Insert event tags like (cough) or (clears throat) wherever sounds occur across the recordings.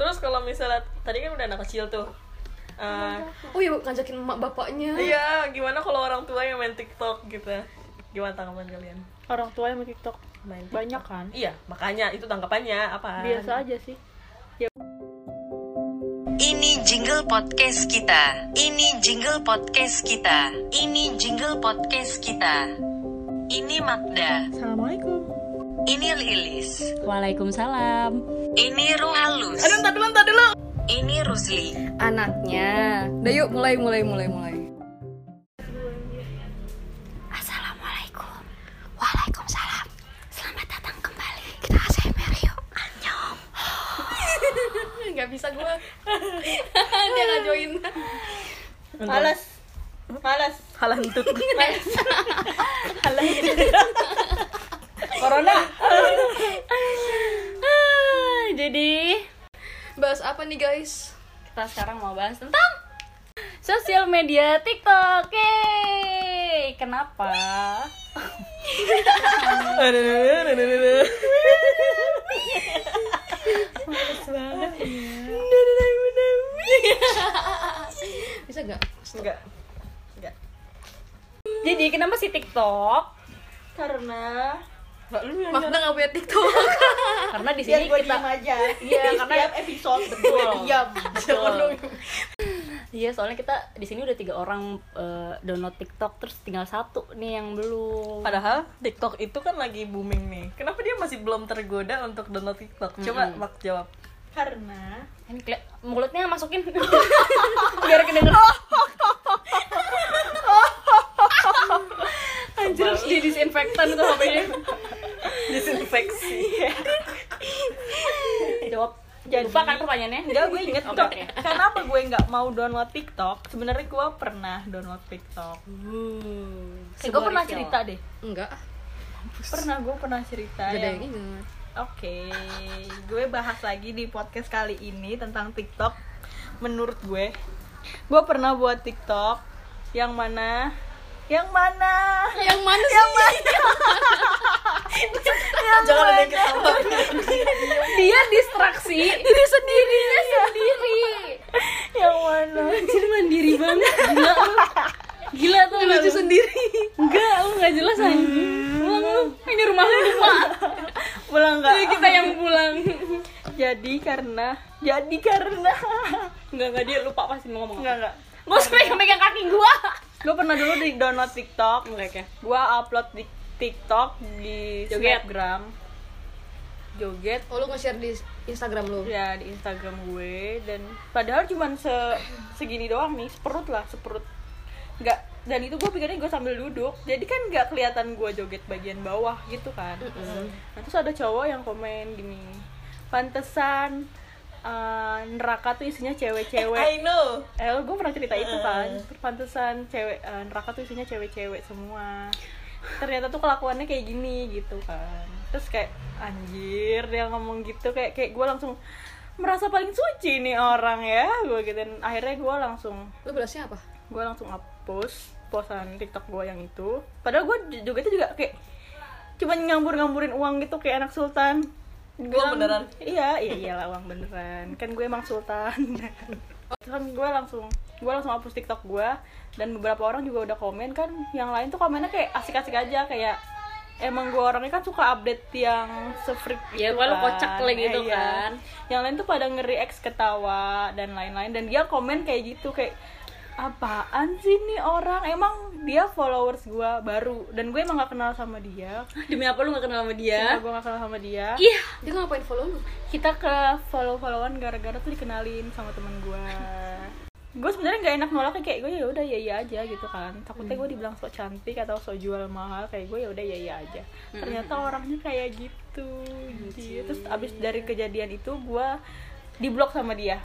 terus kalau misalnya tadi kan udah anak kecil tuh. Eh, oh iya ngajakin emak bapaknya. Iya gimana kalau orang tua yang main TikTok gitu? Gimana tanggapan kalian? Orang tua yang main TikTok. Main TikTok? banyak kan? Iya makanya itu tanggapannya apa? Biasa aja sih. Ini jingle podcast kita. Ini jingle podcast kita. Ini jingle podcast kita. Ini Magda. assalamualaikum Ini Lilis. Waalaikumsalam. Ini Ruhalus. aduh entar dulu entar dulu Ini Rusli. anaknya udah yuk mulai mulai mulai mulai Assalamualaikum. Waalaikumsalam. Selamat datang kembali. Kita ASMR yuk. Annyeong. (laughs) nggak bisa gue (laughs) dia nggak join malas malas halah entut corona Ah, Jadi bahas apa nih guys kita sekarang mau bahas tentang sosial media TikTok. Yeay. Kenapa? bisa nggak enggak enggak Jadi kenapa sih TikTok? karena Mbak, lu yang Magda nggak punya TikTok (laughs) Karena di sini kita diam aja Iya, Di karena- setiap episode gue diam Betul. Iya, soalnya kita di sini udah tiga orang eh, download TikTok, terus tinggal satu nih yang belum. Padahal TikTok itu kan lagi booming nih. Kenapa dia masih belum tergoda untuk download TikTok? Coba Mak jawab. karena Ini mulutnya masukin (laughs) biar kedenger. Anjir harus di disinfektan tuh HP-nya. Disinfeksi. Jawab. Jadi- Lupa kan pertanyaannya? Enggak, gue inget kok. oke. Kenapa gue nggak mau download TikTok? Sebenarnya gue pernah download TikTok. Sebuah gue pernah cerita deh. enggak Pernah gue pernah cerita. ada yang- yang ingat Oke, gue bahas lagi di podcast kali ini tentang TikTok. Menurut gue, gue pernah buat TikTok yang mana, yang mana, yang mana sih (laughs) yang mana Jangan ada yang ketawa. Dia distraksi diri sendiri. Dia sendiri. yang mana. Anjir mandiri banget. Gila lu. Gila tuh lucu sendiri. Enggak, lu enggak jelas anjing. Pulang lu. Ini rumah lu lupa. Pulang nggak? Jadi kita yang pulang. Jadi karena, jadi karena, Enggak, enggak dia lupa pasti mau ngomong. nggak nggak. Gak usah pegang-pegang kaki gua. Gue pernah dulu di download TikTok. Oke. Gue upload di TikTok di Joget. Snapgram. Joget oh lu nge-share di Instagram lu ya di Instagram gue dan padahal cuman se segini doang nih seperut lah seperut nggak dan itu gue pikirnya gue sambil duduk jadi kan nggak kelihatan gue joget bagian bawah gitu kan nah, terus ada cowok yang komen gini pantesan eh, neraka tuh isinya cewek-cewek I know. Eh, gue pernah cerita itu kan. Pantesan cewek eh, neraka tuh isinya cewek-cewek semua. Ternyata tuh kelakuannya kayak gini gitu kan. Terus kayak anjir dia ngomong gitu kayak kayak gue langsung merasa paling suci nih orang ya gue gitu Dan akhirnya gue langsung lu balasnya apa gue langsung hapus posan TikTok gue yang itu padahal gue juga itu juga kayak cuma ngambur-ngamburin uang gitu kayak anak sultan Bilang, beneran? iya iya iyalah uang beneran kan gue emang sultan (laughs) kan gue langsung gue langsung hapus TikTok gue dan beberapa orang juga udah komen kan yang lain tuh komennya kayak asik-asik aja kayak emang gue orangnya kan suka update yang se-freak Ya, gitu kan. kocak lah gitu Eh, iya. kan. yang lain tuh pada nge-react ketawa dan lain-lain dan dia komen kayak gitu kayak apaan sih nih orang? Emang dia followers gue baru. Dan gue emang gak kenal sama dia. (laughs) Demi apa lu gak kenal sama Cuma dia? gue gak kenal sama dia. Iya. dia ngapain follow lu? Kita ke follow followan gara-gara tuh dikenalin sama temen gue gue sebenarnya nggak enak nolaknya. Kayak gue ya udah ya iya aja gitu kan. Takutnya gue dibilang sok cantik atau sok jual mahal. Kayak gue ya udah ya iya aja. Ternyata orangnya kayak gitu. Gitu. Terus abis dari kejadian itu gue diblok sama dia.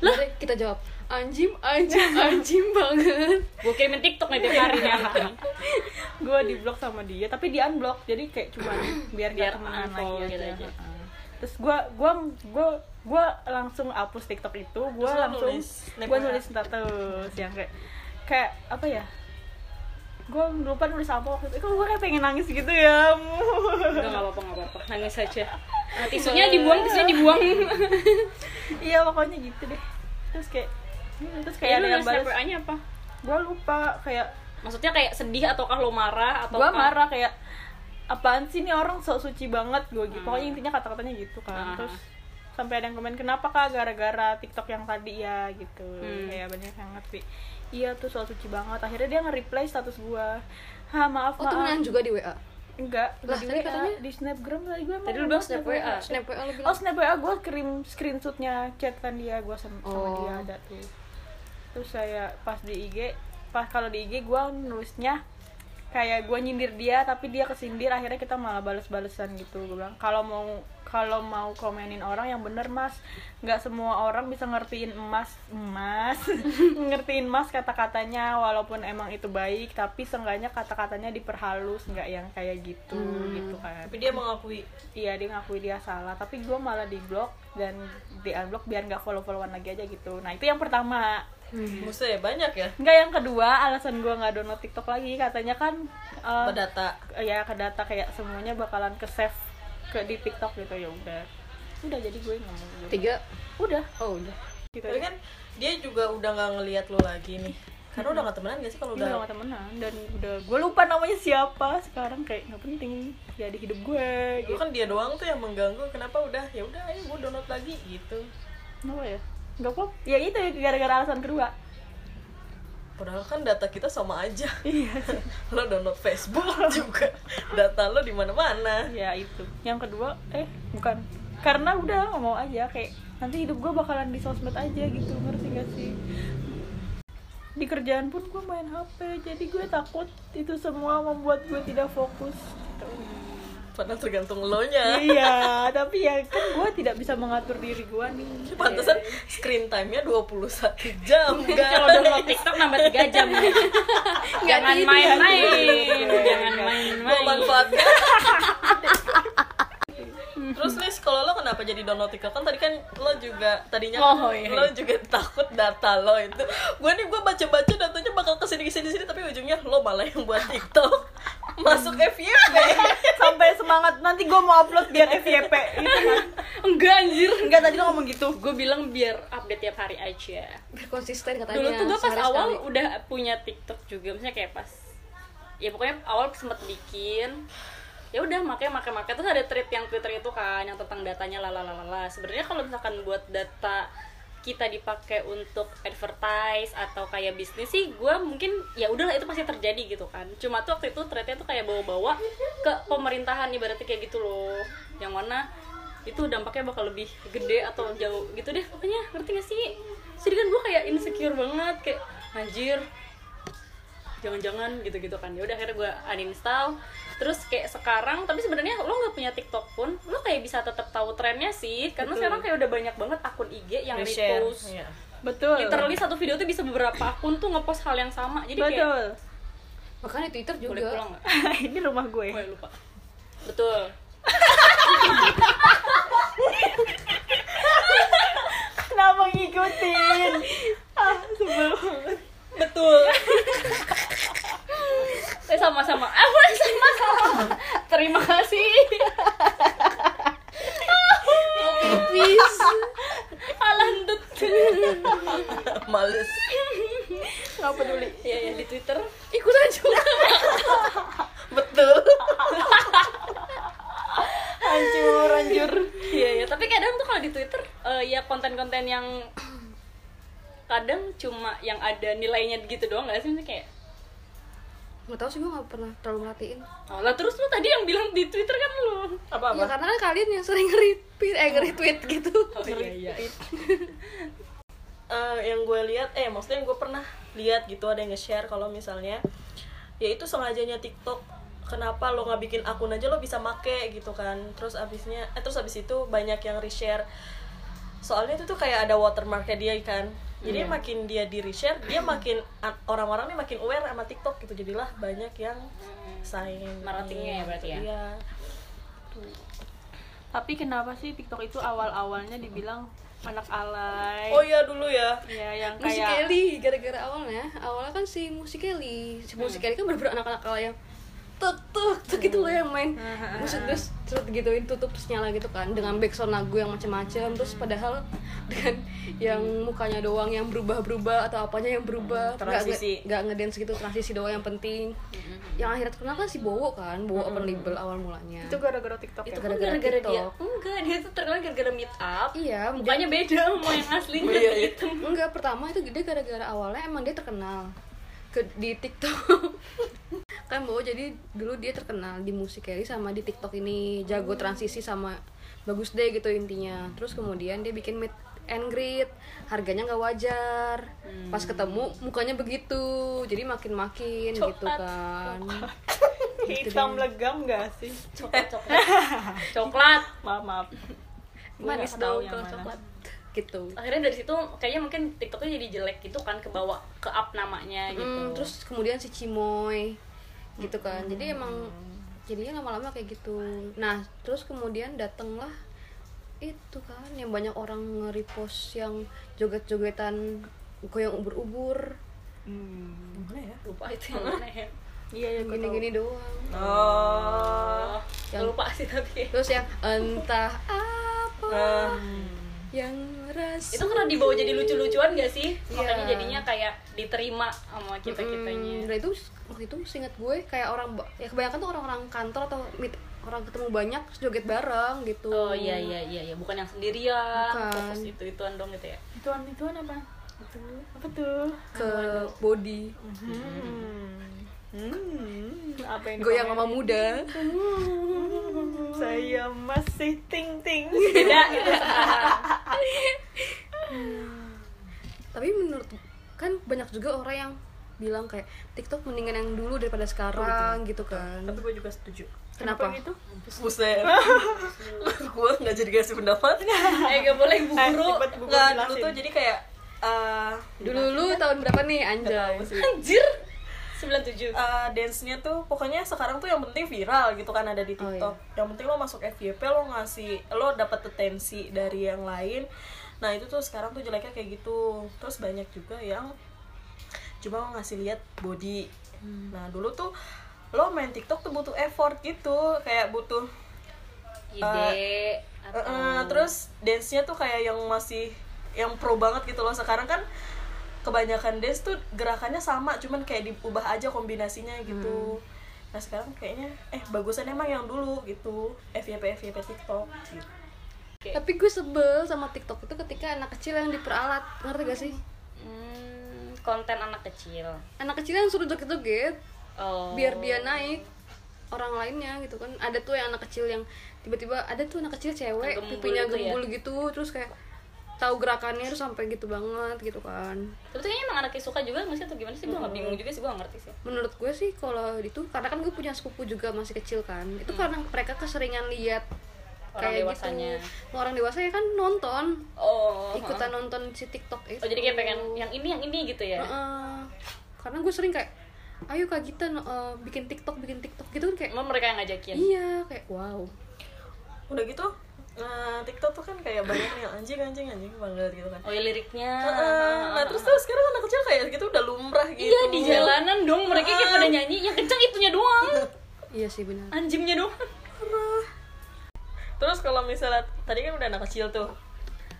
Mari kita jawab anjim anjim anjim banget Gue kirimin TikTok nih tiap hari nih nih. (laughs) gue diblok sama dia tapi di unblock jadi kayak cuma (clears throat) biar Biar temenan lagi gitu aja, terus gue gue gue gue langsung hapus TikTok itu gue langsung gue nulis status yang kayak kayak apa ya gue lupa nulis apa waktu itu kok gue kayak pengen nangis gitu ya Udah gak apa-apa, gak apa-apa. Nangis aja. (laughs) Nah, tisunya dibuang, tisunya dibuang. (laughs) iya pokoknya gitu deh terus kayak hmm, terus kayak Kayak ada yang snap balas. WA-nya apa? gue lupa kayak Maksudnya kayak sedih ataukah lo marah atau gue marah kayak apaan sih nih orang sok suci banget? Gue gitu. Hmm. pokoknya intinya kata-katanya gitu kan. Ah. terus sampai ada yang komen kenapa kak gara-gara TikTok yang tadi? Ya gitu. Hmm. kayak banyak yang ngerti. Iya tuh soal suci banget. Akhirnya dia nge-reply status gue ha maaf Oh maaf. temenan juga di WA enggak Lah, di tadi WA, katanya- di snapgram tadi gue Tadi lu bilang snap WA. Snap WA lu bilang? Oh snap WA gue kirim screenshotnya chatan dia gue sama, sama Oh. dia ada tuh terus saya pas di IG pas kalau di IG gue nulisnya kayak gue nyindir dia tapi dia kesindir akhirnya kita malah bales-balesan gitu gue bilang. Kalau mau kalau mau komenin orang yang bener mas. Nggak semua orang bisa ngertiin emas emas (laughs) ngertiin mas kata-katanya walaupun emang itu baik tapi seenggaknya kata-katanya diperhalus nggak yang kayak gitu gitu kan. Tapi dia mengakui. Iya dia ngakui dia salah, tapi gue malah di blok dan di unblock biar nggak follow followan lagi aja gitu. Nah itu yang pertama. Musuh ya banyak ya Enggak yang kedua, alasan gue nggak download TikTok lagi katanya kan eh, Berdata ya ke data kayak semuanya bakalan ke save ke di TikTok gitu ya udah. Udah jadi gue nggak mau. gitu. tiga Udah. oh udah Gitu Tapi aja. kan dia juga udah gak ngeliat lo lagi nih Karena udah gak temenan gak sih kalau Udah udah sama temenan dan udah gue lupa namanya siapa sekarang kayak nggak penting ya di hidup gue Lu gitu. kan dia doang tuh yang mengganggu Kenapa udah ya udah ayo gue download lagi gitu Kenapa ya? Gak kok. Ya itu ya gara-gara alasan kedua. Padahal kan data kita sama aja Iya. (laughs) Lo download Facebook (laughs) juga Data lo di mana mana ya itu yang kedua eh bukan karena udah nggak mau aja kayak nanti hidup gue bakalan di sosmed aja gitu ngerti gak sih di kerjaan pun gue main HP jadi gue takut itu semua membuat gue tidak fokus gitu. Padahal tergantung lo nya iya tapi ya kan gue tidak bisa mengatur diri gue nih. Pantesan screen time-nya 21 jam (laughs) Kalau kan download TikTok nambah 3 jam. (laughs) Nih. Jangan main-main, jangan main-main. manfaatkan (laughs) Terus nih kalau lo kenapa jadi download TikTok? Kan tadi kan lo juga tadinya kan Oh, iya. lo juga takut data lo itu. Gue nih gue baca-baca datanya bakal ke sini ke sini sini tapi ujungnya lo malah yang buat TikTok masuk FYP. (laughs) sampai semangat nanti gue mau upload biar FYP gitu (laughs) kan Enggak anjir. enggak tadi lo ngomong gitu Gue bilang biar update tiap hari aja. biar konsisten katanya Dulu tuh gue pas awal sekali. udah punya TikTok juga, misalnya kayak pas ya pokoknya awal sempet bikin ya udah makanya makai makai terus ada thread yang Twitter itu kan yang tentang datanya lalalala sebenarnya kalau misalkan buat data kita dipakai untuk advertise atau kayak bisnis sih gue mungkin ya udahlah itu pasti terjadi gitu kan. Cuma tuh waktu itu threadnya tuh kayak bawa-bawa ke pemerintahan ibaratnya kayak gitu loh. Yang mana itu dampaknya bakal lebih gede atau jauh gitu deh. Pokoknya ngerti gak sih? Jadi kan gue kayak insecure banget kayak anjir jangan-jangan gitu-gitu kan. Ya udah akhirnya gue uninstall. Terus kayak sekarang tapi sebenarnya lo nggak punya TikTok pun lo kayak bisa tetap tahu trennya sih. Karena Betul. sekarang kayak udah banyak banget akun IG yang repost. Iya. betul. Literally satu video tuh bisa beberapa akun tuh ngepost hal yang sama. Jadi kayak betul. Makanya Twitter juga. boleh pulang nggak? (laughs) ini rumah gue. Oh, ya, lupa. Betul. (laughs) Kenapa ngikutin? Ah sebel banget betul (laughs) eh sama-sama eh boleh sama-sama terima kasih. Pipis. Alandut. Males. nggak peduli. Ya ya di Twitter. Ikutan juga Betul. hancur hancur. Iya ya, tapi kadang tuh kalau di Twitter eh, ya konten-konten yang kadang cuma yang ada nilainya gitu doang gak sih? Maksudnya kayak nggak tahu sih gue nggak pernah terlalu merhatiin. Oh, lah terus lu tadi yang bilang di Twitter kan lu? Apa ya apa? karena kan kalian yang sering nge-retweet eh nge-retweet gitu. Oh iya iya. (laughs) Eh, yang gue lihat eh maksudnya yang gue pernah lihat gitu ada yang nge-share kalau misalnya ya itu sengajanya TikTok. Kenapa lo nggak bikin akun aja lo bisa make gitu kan. Terus abisnya eh terus abis itu banyak yang reshare. Soalnya itu tuh kayak ada watermarknya dia kan jadi makin dia di reshare dia (clears throat) makin orang-orang nih makin aware sama TikTok gitu. Jadilah banyak yang sign Marketingnya ya berarti ya? iya. Tapi kenapa sih TikTok itu awal-awalnya dibilang anak alay? Oh iya dulu ya. Ya yang musik kayak Kelly gara-gara awalnya. Awalnya kan si musik Kelly si musik Kelly kan bener-bener anak-anak kala yang tuk tuk tuk gitu loh yang main. Musik terus terus gituin tutup terus nyala gitu kan. Dengan backsound lagu yang macam-macam. Terus padahal (laughs) kan yang mukanya doang yang berubah-berubah atau apanya yang berubah. Hmm, nggak transisi. nggak ngedance gitu transisi doang yang penting. Yang akhirnya terkenal kan si Bowo kan Bowo open label awal mulanya. Itu gara-gara TikTok Itu ya? gara- gara-gara gara-gara dia. TikTok. enggak dia tuh terkenal gara-gara meet up. Iya mukanya beda sama yang aslinya Iya, iya. (laughs) gitu enggak pertama itu dia gara-gara awalnya emang dia terkenal ke di TikTok (laughs) kan Bowo jadi dulu dia terkenal di musik Kelly sama di TikTok ini. Jago transisi sama bagus deh gitu intinya. Terus kemudian dia bikin meet and greet. Harganya nggak wajar. Pas ketemu mukanya begitu. Jadi makin makin gitu Coklat. kan hitam legam gak sih? Coklat coklat. (laughs) Coklat. Maaf maaf. Manis dong yang kalau mana. coklat. Gitu. Akhirnya dari situ kayaknya mungkin tiktoknya jadi jelek gitu kan ke bawah ke up namanya gitu. Hmm, terus kemudian si Cimoy gitu kan jadi emang jadinya lama-lama kayak gitu nah terus kemudian datanglah itu kan yang banyak orang nge-repost yang joget-jogetan goyang ubur-ubur Hmm. Mana ya? lupa itu yang mana ya iya ya tahu. gini-gini doang Oh. yang lupa sih tapi terus yang entah apa Eh, yang ras itu karena dibawa jadi lucu-lucuan gak sih? Iya. makanya jadinya kayak diterima sama kita kitanya dan itu waktu itu seingat gue kayak orang ya kebanyakan tuh orang-orang kantor atau meet orang ketemu banyak terus joget bareng gitu. Oh iya iya iya iya. Bukan yang sendirian Bukan. fokus itu ituan dong gitu ya? Ituan ituan apa? Apa tuh? Ke body. Hmm. Apa yang goyang sama muda. Saya masih ting ting (laughs) beda. Itu tapi menurut kan banyak juga orang yang bilang kayak TikTok mendingan yang dulu daripada sekarang gitu kan. Tapi gue juga setuju. Kenapa? Gitu buset. (laughs) Gue nggak jadi kasih pendapat. Eh gak boleh Eh, buru bubur nggak dulu tuh jadi kayak eh dulu lu tahun berapa nih anjay? Anjir 97 eh, dance-nya tuh pokoknya sekarang tuh yang penting viral gitu kan ada di Oh, TikTok. Yang penting lo masuk FYP lo ngasih lo dapat atensi dari yang lain. Nah, itu tuh sekarang tuh jeleknya kayak gitu. Terus banyak juga yang cuma ngasih lihat body. Nah, dulu tuh lo main TikTok tuh butuh effort gitu, kayak butuh ide Eh, eh, terus dance-nya tuh kayak yang masih yang pro banget gitu loh. Sekarang kan kebanyakan dance tuh gerakannya sama, cuman kayak diubah aja kombinasinya gitu. Nah sekarang kayaknya eh bagusan emang yang dulu gitu FYP FYP TikTok gitu. tapi gue sebel sama TikTok itu ketika anak kecil yang diperalat ngerti gak sih Hmm, konten anak kecil anak kecil yang suruh joget-joget oh biar dia naik orang lainnya gitu kan ada tuh yang anak kecil yang tiba-tiba ada tuh anak kecil cewek gembul pipinya itu ya? gembul gitu terus kayak tahu gerakannya terus sampai gitu banget gitu kan. Tapi kayaknya emang anaknya suka juga nggak sih atau gimana sih? Gue nggak bingung juga sih gue nggak ngerti sih. Menurut gue sih kalau itu karena kan gue punya sepupu juga masih kecil kan itu karena mereka keseringan lihat Orang kayak dewasanya. gitu orang dewasa ya kan nonton. Oh. Ikutan nonton si TikTok itu. Oh jadi kayak pengen yang ini yang ini gitu ya? Heeh. karena gue sering kayak ayo kak Gita eh, bikin TikTok bikin TikTok gitu kan kayak emang mereka yang ngajakin? Iya kayak wow. Udah gitu nah, TikTok tuh kan kayak banyak yang anjing anjing anjing banget gitu kan. oh ya liriknya Heeh. Nah terus tuh sekarang anak kecil kayak gitu udah lumrah gitu. iya di jalanan dong mereka kayak pada nyanyi yang kencang itunya doang (laughs) iya sih benar anjingnya doang Terus kalau misalnya tadi kan udah anak kecil tuh.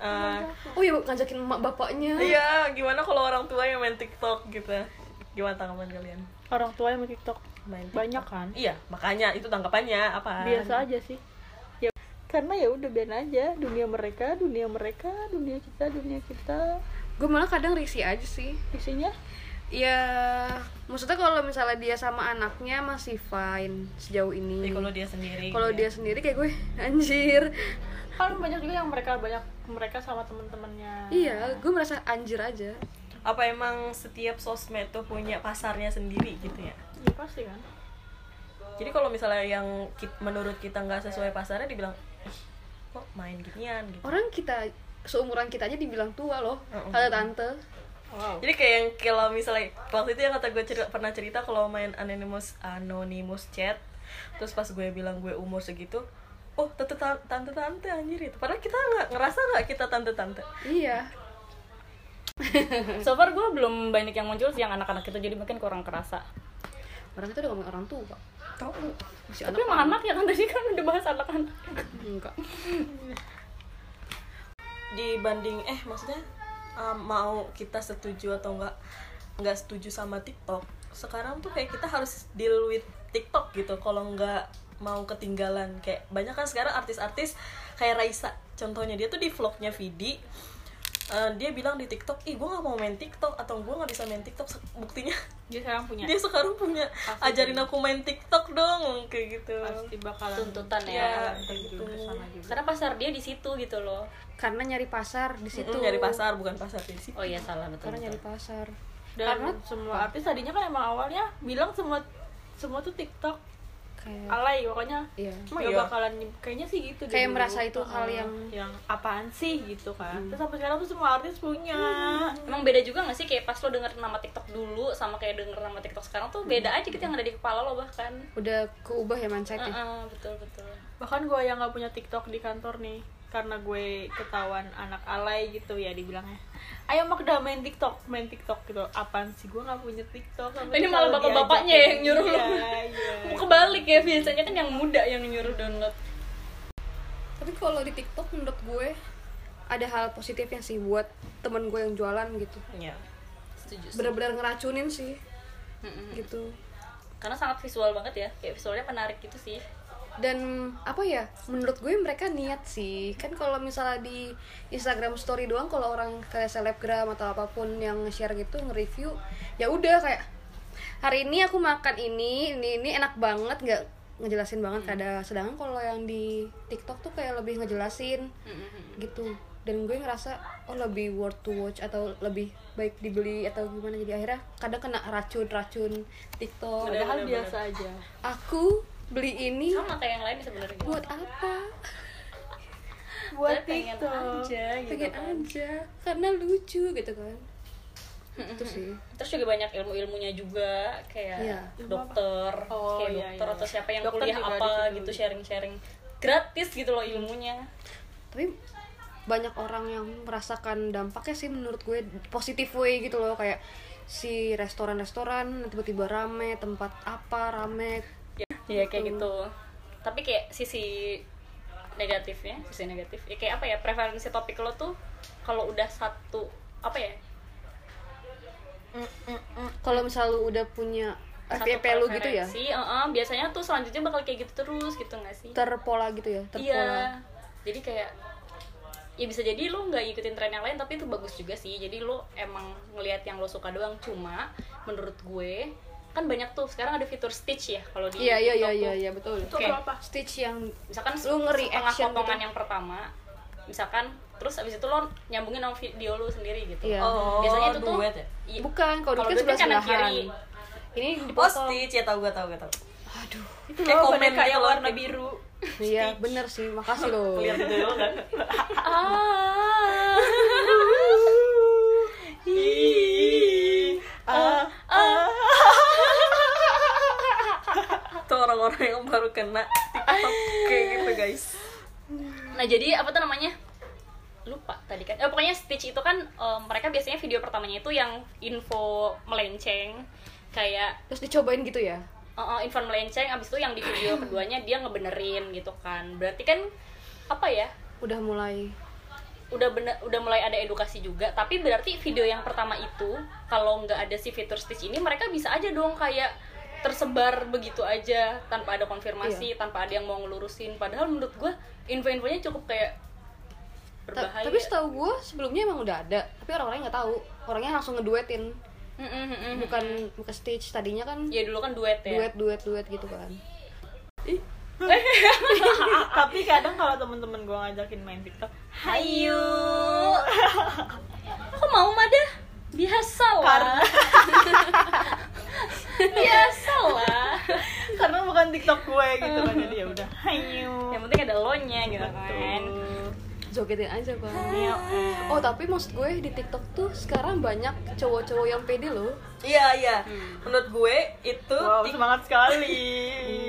Eh, oh iya ngajakin emak bapaknya Iya, gimana kalau orang tua yang main TikTok gitu? Gimana tanggapan kalian? orang tua yang main TikTok Main banyak kan Iya, makanya itu tanggapannya apa? biasa aja sih karena ya udah biarin aja dunia mereka dunia mereka dunia kita dunia kita. Gue malah kadang risih aja sih. Isinya ya maksudnya kalau misalnya dia sama anaknya masih fine sejauh ini. Tapi kalau dia sendiri. kalau gitu dia ya. sendiri kayak gue (laughs) anjir. Kan banyak juga yang mereka banyak mereka sama temen-temennya. Iya gue merasa anjir aja. Apa emang setiap sosmed tuh punya pasarnya sendiri gitu ya? ya pasti kan. Jadi kalau misalnya yang menurut kita nggak sesuai pasarnya dibilang, kok main ginian gitu. orang kita seumuran kita aja dibilang tua loh Heeh. tante tante wow Jadi kayak yang kalau misalnya waktu itu yang kata gue cerita, pernah cerita kalau main anonymous anonymous chat, terus pas gue bilang gue umur segitu, oh tante tante tante, tante anjir itu. Padahal kita nggak ngerasa nggak kita tante tante. iya so far gue belum banyak yang muncul sih yang anak-anak itu jadi mungkin kurang kerasa orang itu udah ngomong orang tua Tahu? masih tapi emang anak ya kan tadi kan udah bahas anak-anak. Enggak. Dibanding eh maksudnya uh, mau kita setuju atau enggak nggak setuju sama TikTok sekarang tuh kayak kita harus deal with TikTok gitu. Kalau nggak mau ketinggalan kayak banyak kan sekarang artis-artis kayak Raisa contohnya dia tuh di vlognya Vidi uh, dia bilang di TikTok, ih gue nggak mau main TikTok atau gue nggak bisa main TikTok. Buktinya dia sekarang punya dia sekarang punya Pasti ajarin aku main TikTok dong kayak gitu. pasti bakalan tuntutan Ya, ya gitu. sana juga karena pasar dia di situ gitu loh karena nyari pasar di situ Mm, nyari pasar bukan pasar di situ. oh iya salah betul, karena betul. nyari pasar dan Karena- semua artis tadinya kan emang awalnya bilang semua semua tuh TikTok kayak alay pokoknya. Iya. Emang Gak iya? bakalan kayaknya sih gitu Kayak dulu. merasa itu hal yang- yang apaan sih gitu kan. Terus sampai sekarang tuh semua artis punya. Emang beda juga gak sih kayak pas lo denger nama TikTok dulu sama kayak denger nama TikTok sekarang tuh beda aja gitu yang ada di kepala lo bahkan. udah keubah ya mindsetnya. Heeh, betul betul. bahkan gue yang nggak punya TikTok di kantor nih karena gue ketahuan anak alay gitu ya dibilangnya ayo mak udah main TikTok main TikTok gitu. Apaan sih? Gue nggak punya TikTok Ini malah bapak-bapaknya diajakin, yang nyuruh iya, iya. (laughs) Mau kebalik ya biasanya kan yang muda yang nyuruh download. tapi kalau di TikTok menurut gue ada hal positifnya sih buat temen gue yang jualan gitu. Iya. Benar-benar ngeracunin sih. Mm-mm. gitu. Karena sangat visual banget ya, kayak visualnya menarik gitu sih. Dan apa ya menurut gue mereka niat sih. Kan kalau misalnya di Instagram story doang kalau orang kayak selebgram atau apa pun yang share gitu nge-review ya udah kayak hari ini aku makan ini ini ini enak banget. Nggak ngejelasin banget kada sedangkan kalau yang di TikTok tuh kayak lebih ngejelasin Mm-mm. gitu. Dan gue ngerasa oh lebih worth to watch atau lebih baik dibeli atau gimana. Jadi akhirnya kadang kena racun racun TikTok padahal biasa aja. Aku beli ini Sama kayak yang lain sebenarnya. buat apa buat pengen TikTok aja gitu pengen kan. aja karena lucu gitu kan itu sih Terus juga banyak ilmu-ilmunya juga kayak Iya. dokter, Oh, kayak iya, dokter iya, atau iya. siapa yang Dokter kuliah apa gitu sharing-sharing gratis gitu loh ilmunya. tapi banyak orang yang merasakan dampaknya sih menurut gue positif way gitu loh kayak si restoran-restoran tiba-tiba rame tempat apa rame Iya kayak gitu. Tapi kayak sisi negatifnya, sisi negatif. Ya kayak apa ya? Preferensi topik lo tuh kalau udah satu apa ya? kalau misal lu udah punya FYP lu gitu ya preferensi, eh-eh, biasanya tuh selanjutnya bakal kayak gitu terus gitu nggak sih? terpola gitu ya terpola Iya. Jadi kayak ya bisa jadi lo nggak ikutin tren yang lain tapi itu bagus juga sih. Jadi lo emang ngelihat yang lo suka doang. Cuma menurut gue kan banyak tuh sekarang ada fitur stitch ya kalau di iya iya iya iya tuh. iya betul Itu Oke. apa stitch yang misalkan Lu nge-reaction setengah potongan gitu. yang pertama misalkan terus abis itu lo nyambungin sama video lo sendiri gitu Iya. Oh, biasanya itu tuh duet ya? bukan kalau Kalau kan duet sebelah kan kanan kiri. ini Oh, dipotong Stitch ya tahu gue tahu gue tahu. itu Kayak komen gitu loh, warna kayak- biru iya bener sih makasih loh Kelihatan dulu kan. (laughs) ah ah ah Tuh orang-orang yang baru kena TikTok kayak gitu guys. nah jadi apa tuh namanya? Lupa tadi kan. Eh, pokoknya Stitch itu kan em, mereka biasanya video pertamanya itu yang info melenceng kayak terus dicobain gitu ya? Uh, uh, info melenceng abis itu yang di video keduanya dia ngebenerin gitu kan. Berarti kan apa ya? Udah mulai. Udah bener udah mulai ada edukasi juga. Tapi berarti video yang pertama itu kalau nggak ada si fitur stitch ini mereka bisa aja dong kayak tersebar begitu aja tanpa ada konfirmasi tanpa ada yang mau ngelurusin. Padahal menurut gue info-infonya cukup kayak Ta- berbahaya. tapi setahu gue sebelumnya emang udah ada. Tapi orang-orangnya nggak tahu. Orangnya langsung ngeduetin. Mm, mm, bukan bukan stitch. Tadinya kan ya dulu kan duet ya. duet duet duet gitu kan. (laughs) Tapi kadang kalau temen-temen gue ngajakin main TikTok hayu. Aku mau mada? Biasa lah Karena- (laughs) biasa lah (laughs) karena bukan TikTok gue gitu kan jadi ya udah hayu yang penting ada lo nya gitu kan. Jogetin aja bang oh tapi maksud gue di TikTok tuh sekarang banyak cowok-cowok yang pede loh. Iya iya. Menurut gue itu wow semangat sekali.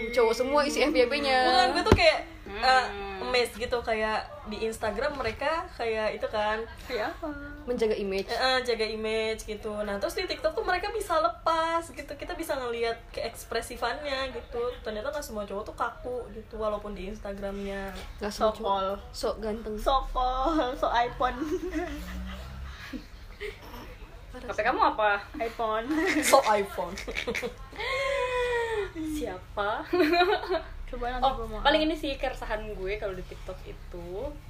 Cowok semua isi FYP-nya bukan gue tuh kayak eh, Amazed gitu kayak di Instagram mereka kayak itu kan kayak apa? Menjaga image. Eh, eh, jaga image gitu. Nah terus di TikTok tuh mereka bisa lepas gitu. Kita bisa ngelihat keekspresifannya gitu. Ternyata nggak semua cowok tuh kaku gitu walaupun di Instagramnya. Nggak semua Sokol. sok ganteng. Sokol so iPhone. HP kamu apa? iPhone. So iPhone. (laughs) Siapa coba nanti oh mau paling ini sih keresahan gue kalau di TikTok itu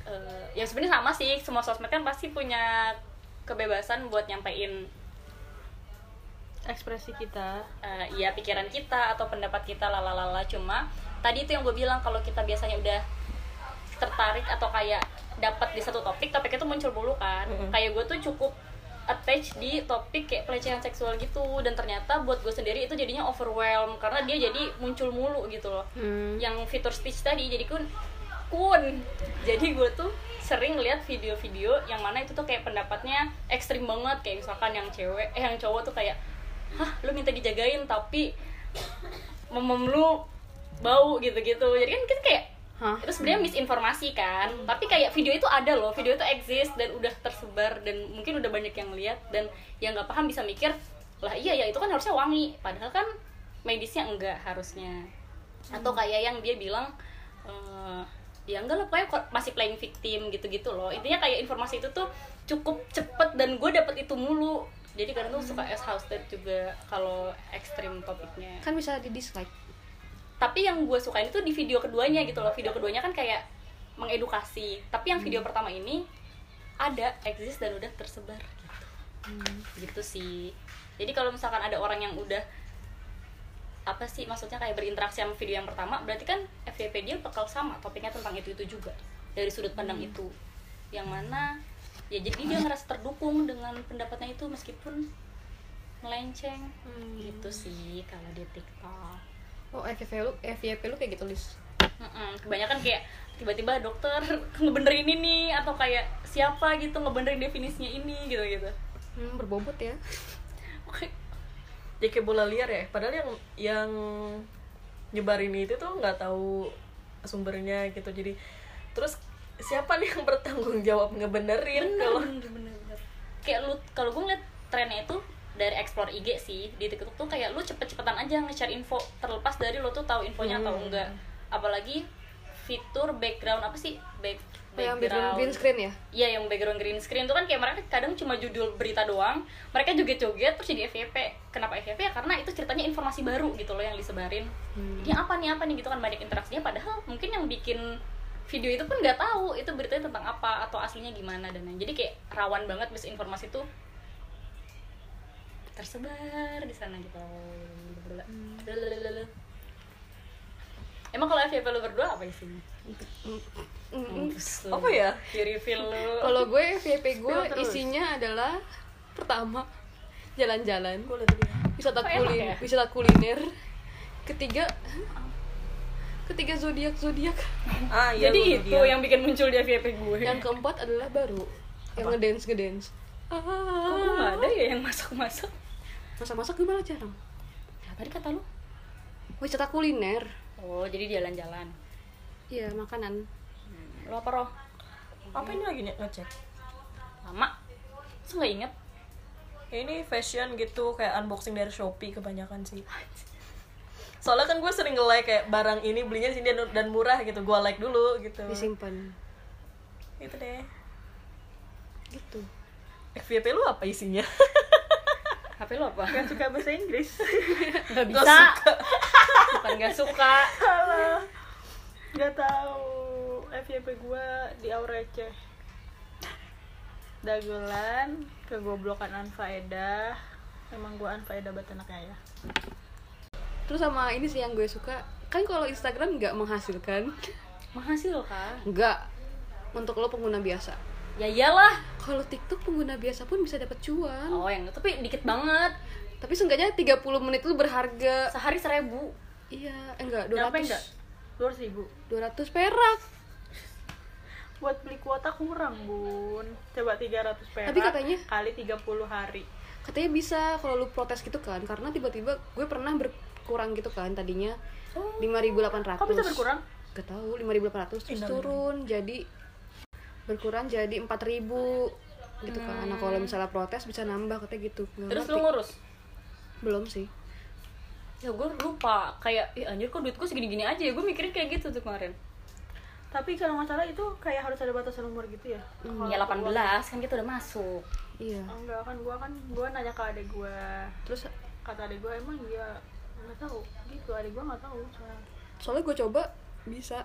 eh, ya sebenarnya sama sih semua sosmed kan pasti punya kebebasan buat nyampein ekspresi kita. Eh, ya pikiran kita atau pendapat kita lalalala. Cuma tadi itu yang gue bilang kalau kita biasanya udah tertarik atau kayak dapat di satu topik topik itu muncul mulu kan. Kayak gue tuh cukup attach di topik kayak pelecehan seksual gitu. Dan ternyata buat gue sendiri itu jadinya overwhelm karena dia jadi muncul mulu gitu loh. Hmm. yang fitur speech tadi jadi kun kun. Jadi gue tuh sering lihat video-video yang mana itu tuh kayak pendapatnya ekstrim banget. Kayak misalkan yang cewek eh yang cowok tuh kayak hah lu minta dijagain tapi memem lu bau gitu-gitu. Jadi kan kita kayak Hah? itu sebenarnya misinformasi kan. Tapi kayak video itu ada loh. Video itu exist dan udah tersebar dan mungkin udah banyak yang lihat dan yang nggak paham bisa mikir lah iya ya itu kan harusnya wangi. Padahal kan medisnya enggak harusnya. Atau kayak yang dia bilang eh, ya enggak lah pokoknya kok masih playing victim gitu-gitu loh. Intinya kayak informasi itu tuh cukup cepet dan gue dapet itu mulu. Jadi kadang tuh suka as hosted juga kalau ekstrim topiknya. Kan bisa di dislike tapi yang gue sukain itu di video keduanya gitu loh. Video keduanya kan kayak mengedukasi. Tapi yang video pertama ini ada eksis dan udah tersebar gitu. Gitu sih. Jadi kalau misalkan ada orang yang udah apa sih maksudnya kayak berinteraksi sama video yang pertama berarti kan FYP dia bakal sama topiknya tentang itu itu juga. Dari sudut pandang itu. Yang mana ya jadi dia ngerasa terdukung dengan pendapatnya itu meskipun melenceng. Gitu sih kalau di TikTok oh FYP lu FYP lu kayak gitu lis? Mm-mm, kebanyakan kayak tiba-tiba dokter (laughs) ngebenerin ini nih atau kayak siapa gitu ngebenerin definisinya ini gitu gitu. Hmm, berbobot ya. Ya kayak bola liar ya padahal yang yang nyebarin itu tuh nggak tahu sumbernya gitu. Jadi terus siapa nih yang bertanggung jawab ngebenerin kalau kayak lu kalau gue ngeliat trennya itu dari explore IG sih di TikTok tuh kayak lu cepet-cepetan aja nge-share info terlepas dari lu tuh tahu infonya atau Hmm. enggak. Apalagi fitur background apa sih? Back Oh, yang background. green screen ya? Iya yang background green screen itu kan kayak mereka kadang cuma judul berita doang Mereka joget-joget terus jadi FYP Kenapa FYP? Ya karena itu ceritanya informasi baru gitu loh yang disebarin. Ini apa nih apa nih gitu kan banyak interaksinya. Padahal mungkin yang bikin video itu pun nggak tahu itu beritanya tentang apa atau aslinya gimana dan lain jadi kayak rawan banget misinformasi itu tersebar di sana gitu. Emang kalau FYP lu berdua apa isinya? Lu. apa ya? Di reveal lu. Kalau gue FYP gue isinya adalah pertama jalan-jalan wisata Kok kuliner ya? wisata kuliner. Ketiga ketiga zodiak zodiak ah iya jadi itu dia. yang bikin muncul di FYP gue. Yang keempat adalah baru yang ngedance ngedance Kok gue nggak ada ya yang masak-masak masak-masak gue malah jarang? Ya, tadi kata lu? Wisata kuliner. Oh jadi jalan-jalan. Iya makanan. Lu apa roh? Apa ini lagi nye- ngecek? Lama. Terus nggak inget? Ya, ini fashion gitu kayak unboxing dari Shopee kebanyakan sih. Soalnya kan gue sering nge-like kayak barang ini belinya di sini dan, murah gitu gue like dulu gitu. Disimpan. Gitu deh. Gitu. FYP lu apa isinya (laughs) HP lu apa? Gak suka bahasa Inggris. (laughs) Nggak bisa. suka. bukan nggak suka. Salah Gak tahu. FYP gue di Aurece Dagelan Kegoblokan Anfaedah Emang gue Anfaedah banget anaknya ya. Terus sama ini sih yang gue suka. Kan kalau Instagram nggak menghasilkan. Menghasilkan? Nggak. Untuk lo pengguna biasa. Ya iyalah kalau TikTok pengguna biasa pun bisa dapat cuan. Oh yang itu tapi dikit banget. Tapi seenggaknya 30 menit itu berharga. Sehari seribu. Iya eh, enggak Nyampe 200 enggak? 200 ribu. 200 perak. Buat beli kuota kurang bun. Coba 300 perak Tapi katanya- Kali 30 hari. Katanya bisa kalau lu protes gitu kan karena tiba-tiba gue pernah berkurang gitu kan tadinya 5.800 Kok bisa berkurang? gak tahu 5.800 terus turun. Jadi berkurang jadi 4.000 gitu kan. Nah kalau misalnya protes bisa nambah katanya gitu. Nggak terus ngerti. lu ngurus? Belum sih. Ya gue lupa. Kayak ih anjir kok duit gue segini-gini aja ya? Gue mikirnya kayak gitu tuh kemarin. Tapi kalau nggak salah itu kayak harus ada batasan umur gitu ya? Kalau ya untuk 18 uang. kan kita udah masuk. Iya. Oh, enggak kan gua kan gua nanya ke adek gua. Terus? Kata adek gua emang dia nggak tahu. Gitu adek gua nggak tahu. Soalnya soalnya gue coba bisa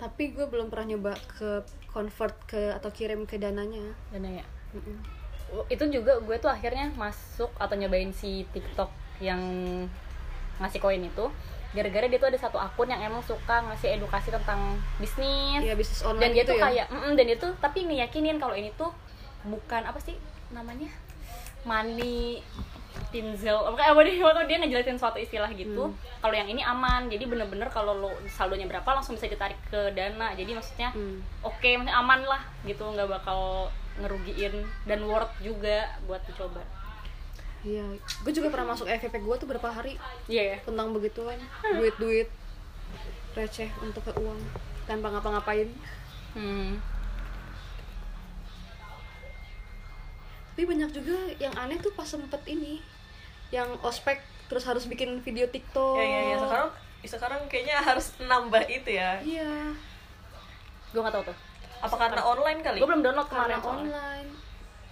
tapi gue belum pernah nyoba ke convert ke atau kirim ke dananya. Dan ya? Mm-mm. itu juga gue tuh akhirnya masuk atau nyobain si TikTok yang ngasih koin itu. Gara-gara dia tuh ada satu akun yang emang suka ngasih edukasi tentang bisnis. Iya, bisnis online dan dia gitu tuh ya? kayak mm, dan dia tuh tapi ngeyakinin kalau ini tuh bukan apa sih namanya? Money pinzel apa apa dia ngejelasin suatu istilah gitu. Hmm. kalau yang ini aman. Jadi bener-bener kalau lo saldonya berapa langsung bisa ditarik ke dana. Jadi maksudnya Hmm. oke maksudnya aman lah gitu. Nggak bakal ngerugiin. Dan worth juga buat dicoba. Iya. Gue juga pernah masuk FVP gue tuh berapa hari iya. ya tentang begituan. Duit-duit receh untuk ke uang. Tanpa ngapa-ngapain. Hmm. Tapi banyak juga yang aneh tuh pas sempet ini yang ospek terus harus bikin video TikTok. Ya ya ya. Sekarang sekarang kayaknya harus nambah itu ya. Iya. Gue nggak tahu tuh. Apa karena online kali? Gue belum download karena kemarin soalnya. online.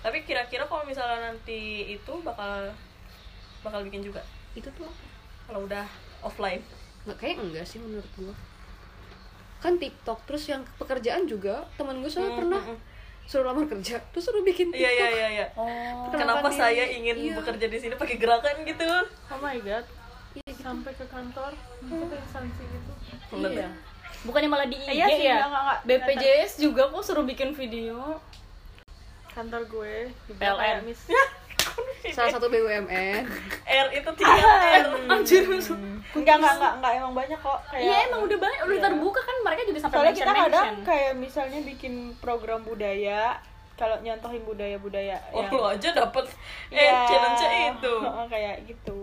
Tapi kira-kira kalau misalnya nanti itu bakal bakal bikin juga? Itu tuh apa? kalau udah offline? Nggak kayak enggak sih menurut gua. Kan TikTok terus yang pekerjaan juga temen gue soalnya Hmm, pernah hmm, hmm. Suruh lamar kerja terus suruh bikin TikTok iya iya iya iya. Oh. Kenapa Kenapa saya ingin iya. bekerja di sini pakai gerakan gitu? Oh my god. Sampai ke kantor sampai instansi gitu. Iya. Bukannya malah di IG Eh, iya sih, ya? enggak, enggak, enggak. BPJS juga kok suruh bikin video. Kantor gue di PLN. (laughs) salah satu BUMN R itu tiga R. Anjir. Enggak enggak enggak enggak. Emang banyak kok. Kayak iya emang udah banyak udah Iya. terbuka kan mereka juga sampai soalnya kita kadang mention kayak misalnya bikin program budaya kalau nyontohin budaya-budaya oh yang- lo aja dapet eh Iya. challenge itu. Heeh, (laughs) kayak gitu.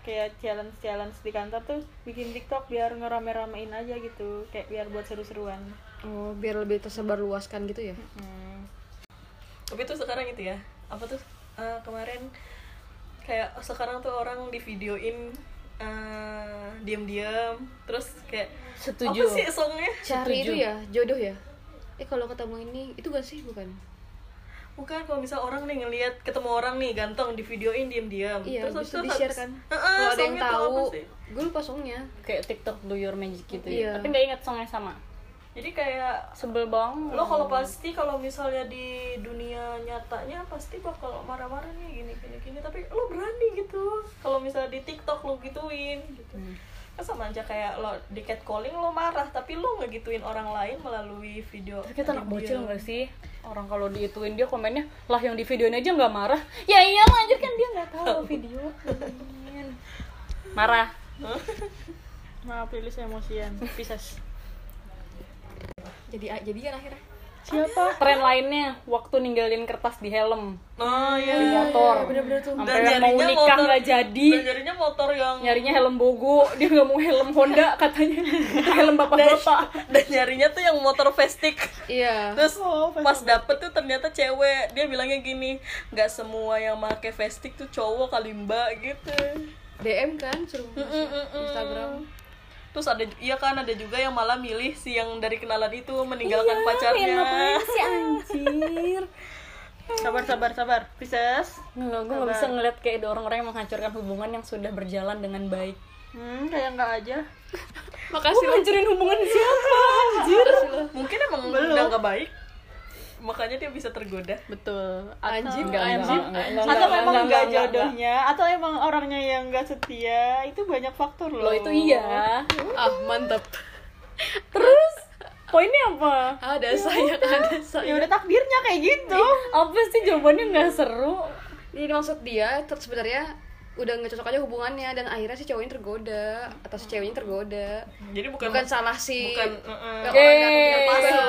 Kayak challenge challenge di kantor tuh bikin TikTok biar ngerame-ramein aja gitu. Kayak biar buat seru-seruan. Oh biar lebih tersebar luaskan gitu ya? Hmm. tapi tuh sekarang itu ya. Apa tuh eh, kemarin kayak sekarang tuh orang di videoin eh, diam-diam terus kayak Setuju. apa sih songnya? Cari Setuju. itu ya jodoh ya. Eh kalau ketemu ini itu gak sih? Bukan. Bukan kalau misal orang nih ngelihat ketemu orang nih ganteng di videoin diam-diam. Iya terus bisa di share kan. Heeh, kalau ada yang tahu gue lupa songnya. Kayak TikTok do your magic gitu Iya. ya tapi nggak ingat songnya sama jadi kayak sebel banget lo kalau pasti kalau misalnya di dunia nyatanya pasti bakal marah-marah nih gini gini gini. Tapi lo berani gitu. Kalau misalnya di TikTok lo gituin gitu. Kan sama aja kayak lo di catcalling lo marah tapi lo ngegituin orang lain melalui video Tapi kita anak bocil gak sih? Orang kalau diituin dia komennya Lah yang di videonya aja gak marah. Ya iyalah anjir kan dia gak tahu video. (laughs) Marah. Maaf Lilis emosian. Pisces jadi jadi kan akhirnya. Siapa? Tren lainnya Waktu ninggalin kertas di helm. Oh iya Di motor. bener-bener tuh. Sampai Dan yang mau nyarinya nikah motor- gak jadi. dan nyarinya motor yang Nyarinya helm bogo (laughs) Dia gak mau helm Honda katanya. Itu helm bapak-bapak dan nyarinya tuh yang motor Vestik. Iya. Terus Oh, pas dapet tuh ternyata cewek. Dia bilangnya gini nggak semua yang make Vestik tuh cowok kali mbak gitu. DM kan suruh masuk Mm-mm-mm. Instagram terus ada iya kan ada juga yang malah milih si yang dari kenalan itu meninggalkan pacarnya. Yang ngapain sih anjir? (laughs) Sabar sabar sabar. Pisces Nggak, gue gak bisa ngeliat kayak ada orang-orang yang menghancurkan hubungan yang sudah berjalan dengan baik. Hmm kayak enggak aja. Makasih Gue ngancurin hubungan (laughs) siapa? Anjir. Mungkin emang udah nggak baik makanya dia bisa tergoda. Betul. Anjing, atau, enggak, enggak, anjing. enggak, enggak, atau enggak, memang enggak, enggak enggak, jodohnya atau emang orangnya yang enggak setia itu banyak faktor loh. Lo itu iya. Ah mantap (laughs) Terus poinnya apa? ada saya ada ya saya udah takdirnya kayak gitu. Apa sih jawabannya nggak seru? jadi maksud dia ter- sebenarnya udah nggak cocok aja hubungannya dan akhirnya si cowoknya tergoda atau si ceweknya tergoda. Jadi bukan bukan salah si bukan orang datang terpaksa.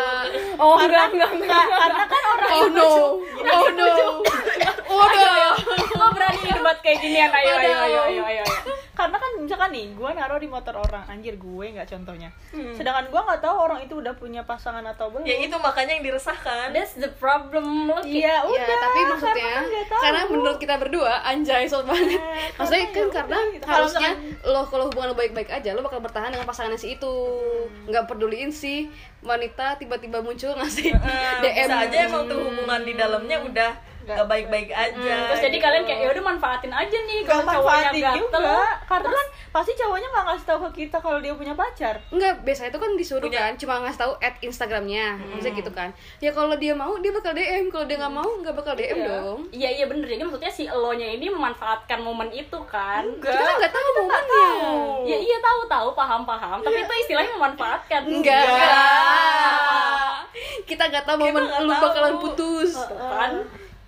Oh enggak enggak enggak. karena kan orang oh no. oh no. Oh no Lo berani debat kayak ginian? Ayo ayo ayo ayo ayo. Karena kan misalkan nih gue naruh di motor orang. Anjir gue nggak contohnya. Hmm. sedangkan gue nggak tahu orang itu udah punya pasangan atau belum. Ya itu makanya yang diresahkan. That's the problem lo iya udah. ya tapi maksudnya karena kan karena menurut kita berdua anjay soal banget. Eh, maksudnya karena kan ya karena udah gitu. Kalau harusnya lo kalau hubungan lo baik-baik aja lo bakal bertahan dengan pasangannya si itu. Nggak peduliin si wanita tiba-tiba muncul ngasih Eh, (laughs) DM bisa aja emang tuh hubungan di dalamnya udah gak baik-baik aja terus jadi gitu. kalian kayak ya udah manfaatin aja nih Gak kalau cowoknya manfaatin gatel juga karena kan pasti cowoknya nggak ngasih tahu ke kita kalau dia punya pacar Enggak, biasanya itu kan disuruh Punya- kan, cuma ngasih tahu at Instagramnya, misalnya gitu kan. Ya kalau dia mau, dia bakal DM. Kalau dia nggak mau, nggak bakal DM Iya. dong. iya iya bener jadi maksudnya si elonya ini memanfaatkan momen itu kan Kita kan nggak tahu momennya. ya iya tahu tahu paham paham tapi itu istilahnya memanfaatkan Enggak. Enggak. Kita nggak tahu Kita momen lu tahu. bakalan putus. kan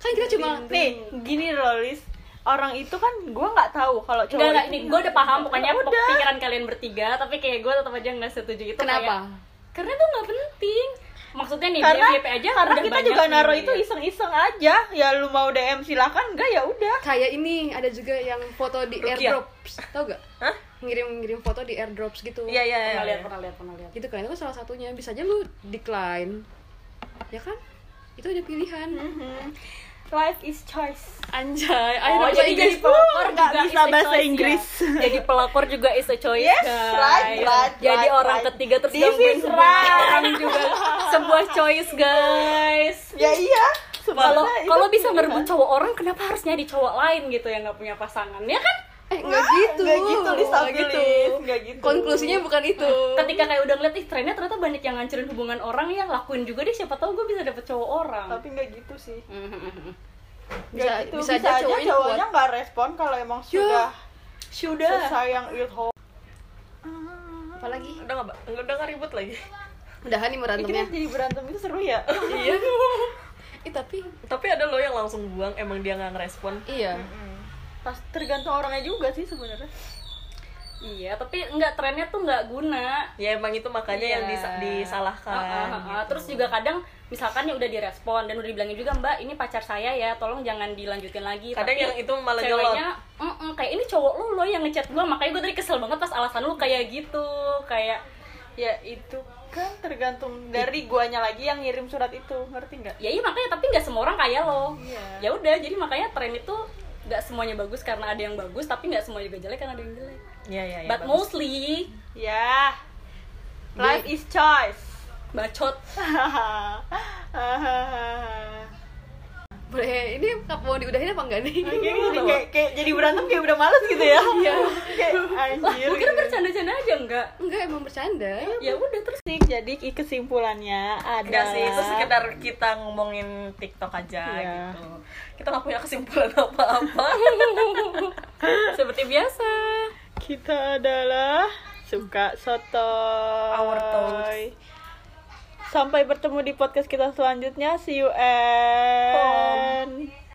Kan kita cuma nih gini loh Lis orang itu kan gue nggak tahu kalau cowok enggak ini gue udah paham pokoknya Ya udah. pikiran kalian bertiga tapi kayak gue tetap aja nggak setuju itu Kenapa? kayak, karena itu nggak penting maksudnya nih karena FYP aja karena udah kita juga naruh itu iseng-iseng aja ya lu mau DM silakan enggak ya udah kayak ini ada juga yang foto di Rukia. airdrops, tau gak? Hah? Ngirim-ngirim foto di airdrops gitu. iya iya pernah iya lihat pernah lihat pernah lihat Gitu kan itu salah satunya. Bisa aja lu decline. Ya kan? Itu ada pilihan. Life is choice. Anjay, Oh, bahasa jadi jadi pelakor juga bisa bahasa choice, Inggris. ya. jadi pelakor juga is a choice Yes, guys. right, right, jadi right, orang right. ketiga terus This gangguin orang juga. Sebuah choice guys. Ya iya. Kalau kalau bisa ngerebut cowok orang kenapa harus nyari cowok lain gitu yang nggak punya pasangan? Ya kan Eh, enggak gitu. nggak gitu Lis Nggak gitu. Lis. nggak gitu Konklusinya bukan itu. ketika kayak udah ngeliat ih trennya ternyata banyak yang ngancurin hubungan orang ya lakuin juga deh siapa tahu gue bisa dapet cowok orang tapi nggak gitu sih Bisa- Nggak gitu. bisa bisa, aja aja cowoknya cowoknya nggak respon kalau emang sudah sudah sesayang itu Apalagi? udah nggak udah nggak ribut lagi Udahan nih Ini berantemnya. jadi berantem itu seru ya iya Ih, (laughs) tapi tapi ada lo yang langsung buang emang dia nggak ngerespon iya. Pas tergantung orangnya juga sih sebenarnya iya tapi nggak trennya tuh nggak guna ya emang itu makanya yang Iya. disa- disalahkan Ah, ah, ah, ah. gitu. Terus juga kadang misalkan ya udah direspon dan udah dibilangin juga Mbak ini pacar saya ya tolong jangan dilanjutin lagi. Kadang Tapi yang itu malah ceweknya, "Mm-mm, kayak ini cowok lu lo yang ngechat gua makanya gue tadi kesel banget pas alasan lu kayak gitu kayak ya itu kan tergantung dari guanya lagi yang ngirim surat itu ngerti nggak ya iya makanya tapi nggak semua orang kayak lo. Iya. Ya udah jadi makanya tren itu nggak semuanya bagus karena ada yang bagus tapi nggak semua juga jelek karena ada yang jelek. ya ya ya But bagus. mostly ya life is choice bacot. (laughs) Boleh, ini mau diudahin apa enggak nih? Kayak, kayak, kayak jadi berantem kayak udah males gitu ya Iya Kayak anjir Gue kira gitu. bercanda-canda aja enggak. Enggak, emang bercanda. Ya udah terus Sih, Jadi kesimpulannya Enggak adalah sih, itu sekedar kita ngomongin TikTok aja Iya. gitu. Kita nggak punya kesimpulan apa-apa. (laughs) seperti biasa. Kita adalah suka soto Our thoughts. Sampai bertemu di podcast kita selanjutnya. See you and... Home.